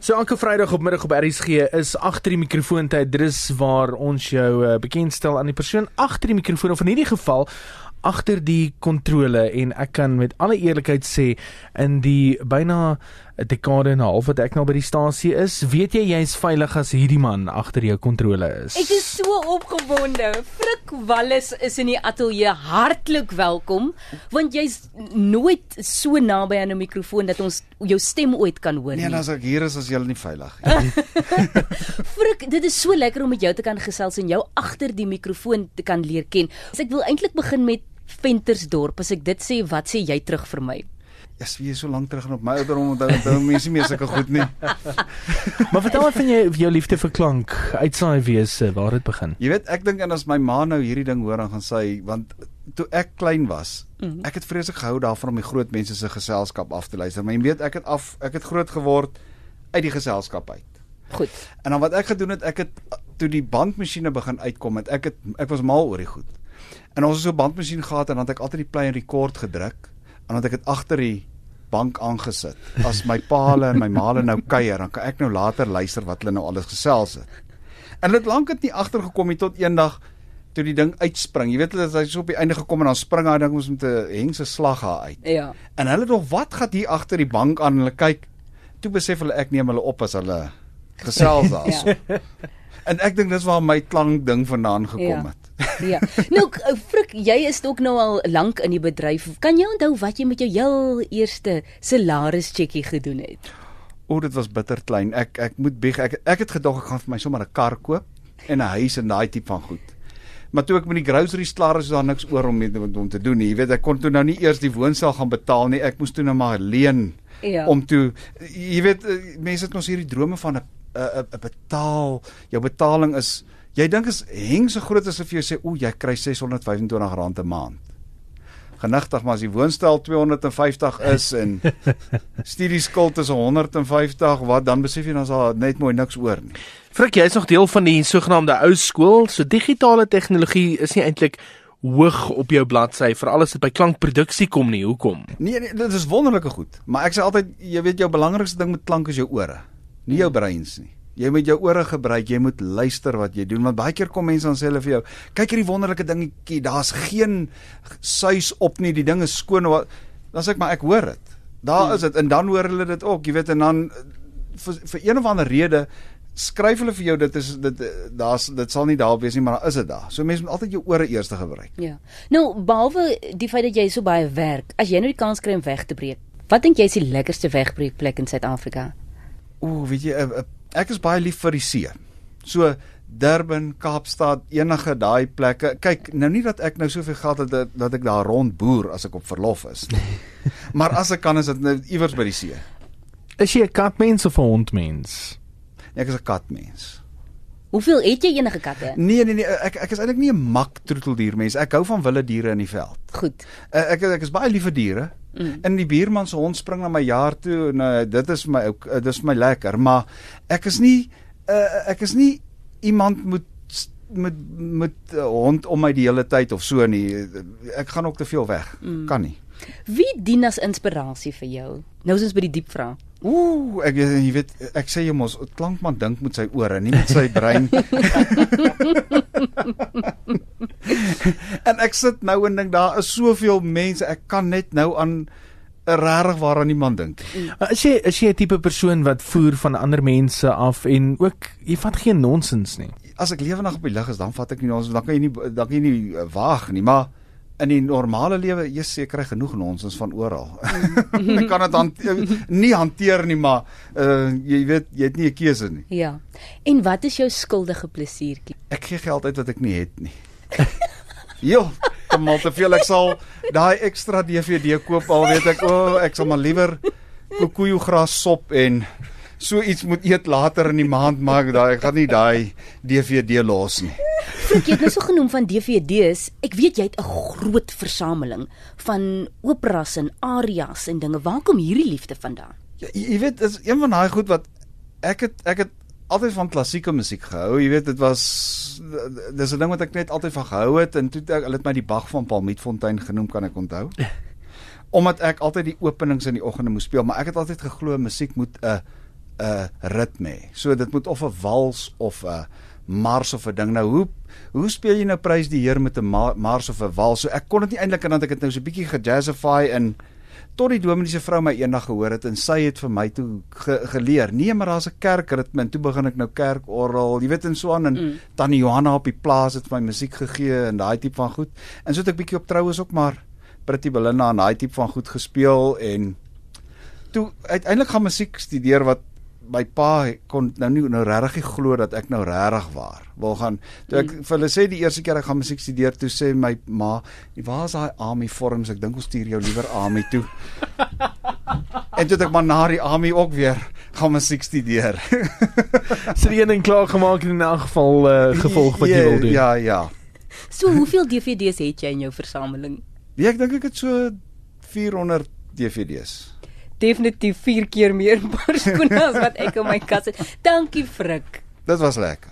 So elke Vrydag op middag op RSG is agter die mikrofoon tyd. Dit is waar ons jou uh, bekendstel aan die persoon agter die mikrofoon of in hierdie geval agter die kontrole en ek kan met alle eerlikheid sê in die byna 'n dekade en 'n half wat ek nou by die stasie is, weet jy jy's veilig as hierdie man agter jou kontrole is. Ek is so opgewonde. Frik Wallis is in die ateljee. Hartlik welkom want jy's nooit so naby aan 'n mikrofoon dat ons jou stem ooit kan hoor nie. Nee, as ek hier is as jy nie veilig. Frik, dit is so lekker om met jou te kan gesels en jou agter die mikrofoon te kan leer ken. So ek wil eintlik begin met Ventersdorp. As ek dit sê, wat sê jy terug vir my? Ja, yes, wie is so lank terug op my ouderdom onthou onthou mense nie meer sulke goed nie. maar vertel my van jou jou liefde vir klank, uitsaai wese, waar dit begin. Jy weet, ek dink en as my ma nou hierdie ding hoor dan gaan sy want toe ek klein was, mm -hmm. ek het vreeslik gehou daarvan om die groot mense se geselskap af te luister. Maar jy weet, ek het af ek het groot geword uit die geselskap uit. Goed. En dan wat ek gedoen het, ek het toe die bandmasjiene begin uitkom het, ek het ek was mal oor die goed. En ons het so 'n bandmasjien gehad en dan het ek altyd die play en record gedruk en dan het ek dit agter die bank aangesit. As my paale en my maale nou kuier, dan kan ek nou later luister wat hulle nou alles gesels het. En dit lank het nie agtergekom nie tot eendag toe die ding uitspring. Jy weet hulle het so op die einde gekom en dan spring hy ding ons met 'n hengse slag haar uit. Ja. En hulle nog wat gaan hier agter die bank aan hulle kyk. Toe besef hulle ek neem hulle op as hulle gesels daar. ja. En ek dink dis waar my klank ding vandaan gekom ja. het. Ja. Nou Frik, jy is ook nou al lank in die bedryf. Kan jy onthou wat jy met jou heel eerste salaris checkie gedoen het? O, dit was bitter klein. Ek ek moet bieg. Ek ek het gedog ek gaan vir my sommer 'n kar koop en 'n huis en daai tipe van goed. Maar toe ek met die groceries klaar is, daar niks oor om mee om te doen nie. Jy weet, ek kon toe nou nie eers die woonstel gaan betaal nie. Ek moes toe nou maar leen ja. om toe jy weet mense het ons hierdie drome van 'n 'n betaal. Jou betaling is Jy dink as heng so groot as of jy sê o, jy kry R625 'n maand. Genigtig maar as die woonstel 250 is en studieskuld is 150, wat dan besef jy dan is daar net mooi niks oor nie. Frik, jy is nog deel van die sogenaamde ou skool, so digitale tegnologie is nie eintlik hoog op jou bladsy vir alles wat by klankproduksie kom nie. Hoekom? Nee, nee, dit is wonderlike goed, maar ek sê altyd jy weet jou belangrikste ding met klank is jou ore, nie jou breins nie. Jy moet jou ore gebruik, jy moet luister wat jy doen want baie keer kom mense dan sê hulle vir jou, kyk hierdie wonderlike dingetjie, daar's geen suis op nie, die ding is skoon. Dan sê ek maar ek hoor dit. Daar hmm. is dit en dan hoor hulle dit ook, jy weet en dan vir, vir een of ander rede skryf hulle vir jou dit is dit daar's dit sal nie daar wees nie maar daar is dit daar. So mense moet altyd jou ore eers gebruik. Ja. Nou behalwe die feit dat jy so baie werk, as jy nou die kans kry om weg te breek, wat dink jy is die lekkerste wegbreekplek in Suid-Afrika? Ooh, weet jy 'n ek is baie lief vir die see. So Durban, Kaapstad, enige daai plekke. Kyk, nou nie dat ek nou soveel geld het dat, dat ek daar rond boer as ek op verlof is nie. maar as ek kan is dit nou iewers by die see. Is jy 'n katmens of 'n hondmens? Nee, ek is 'n katmens. Hoeveel het jy enige katte? Nee nee nee, ek ek is eintlik nie 'n mak troeteldier mens. Ek hou van wilde diere in die veld. Goed. Uh, ek ek is baie lief vir diere. Mm. En die buurman se hond spring na my jaar toe en uh, dit is my ook uh, dis my lekker, maar ek is nie uh, ek is nie iemand moet met met uh, hond om my die hele tyd of so nie. Ek gaan ook te veel weg. Mm. Kan nie. Wie dien as inspirasie vir jou? Nou is ons by die diep vraag. Ooh, ek jy weet ek sê jy mos klankman dink met sy ore, nie met sy brein. en ek sit nou en dink daar is soveel mense, ek kan net nou aan 'n regtig waaraan niemand dink. As jy as jy 'n tipe persoon wat voer van ander mense af en ook jy vat geen nonsens nie. As ek lewendig op die lig is, dan vat ek nie nonsens, dan kan jy nie dan kan jy nie uh, waag nie, maar in die normale lewe jy seker kry genoeg nonsens van oral. Ek kan dit hanteer, nie hanteer nie, maar uh, jy weet jy het nie 'n keuse nie. Ja. En wat is jou skuldige plesiertjie? Ek gee geld uit wat ek nie het nie. Jo, kom maar te veel ek sal daai ekstra DVD koop al weet ek o, oh, ek sal maar liewer kokoejo gras sop en so iets moet eet later in die maand maar daai ek gaan nie daai DVD los nie. Ek het nou so genoem van DVD's. Ek weet jy het 'n groot versameling van operas en arias en dinge. Waar kom hierdie liefde vandaan? Ja, jy weet, is een van daai goed wat ek het ek het altyd van klassieke musiek gehou. Jy weet, dit was dis 'n ding wat ek net altyd van gehou het en toe ek hulle het my die Bach van Palmietfontein genoem, kan ek onthou. Omdat ek altyd die openings in die oggende moes speel, maar ek het altyd geglo musiek moet 'n 'n ritme hê. So dit moet of 'n wals of 'n mars of 'n ding. Nou hoe hoe speel jy nou prys die Heer met 'n mars of 'n wals? So ek kon dit nie eintlik en dan ek het nou so 'n bietjie gejazzify in tot die dominee vrou my eendag gehoor het en sy het vir my toe ge, geleer. Nee, maar daar's 'n kerkritme en toe begin ek nou kerkorrel, jy weet en so aan en mm. tannie Johanna op die plaas het vir my musiek gegee en daai tipe van goed. En so het ek bietjie op troues ook maar Pretty Belinda en daai tipe van goed gespeel en toe uiteindelik gaan musiek studeer wat my pa kon nou nie nou regtig glo dat ek nou regtig waar wil gaan. Toe ek mm. vir hulle sê die eerste keer ek gaan musiek studeer, toe sê my ma, "Waar is daai army forms? Ek dink ons stuur jou liewer army toe." en toe ek maar na die army ook weer gaan musiek studeer. Sien jy en klaar gemaak in 'n geval uh, gevolg wat jy wil doen. Ja, ja. So hoeveel DVD's het jy in jou versameling? Nee, ek dink ek het so 400 DVD's definitief 4 keer meer paar skoene as wat ek in my kas het. Dankie Frik. Dit was lekker.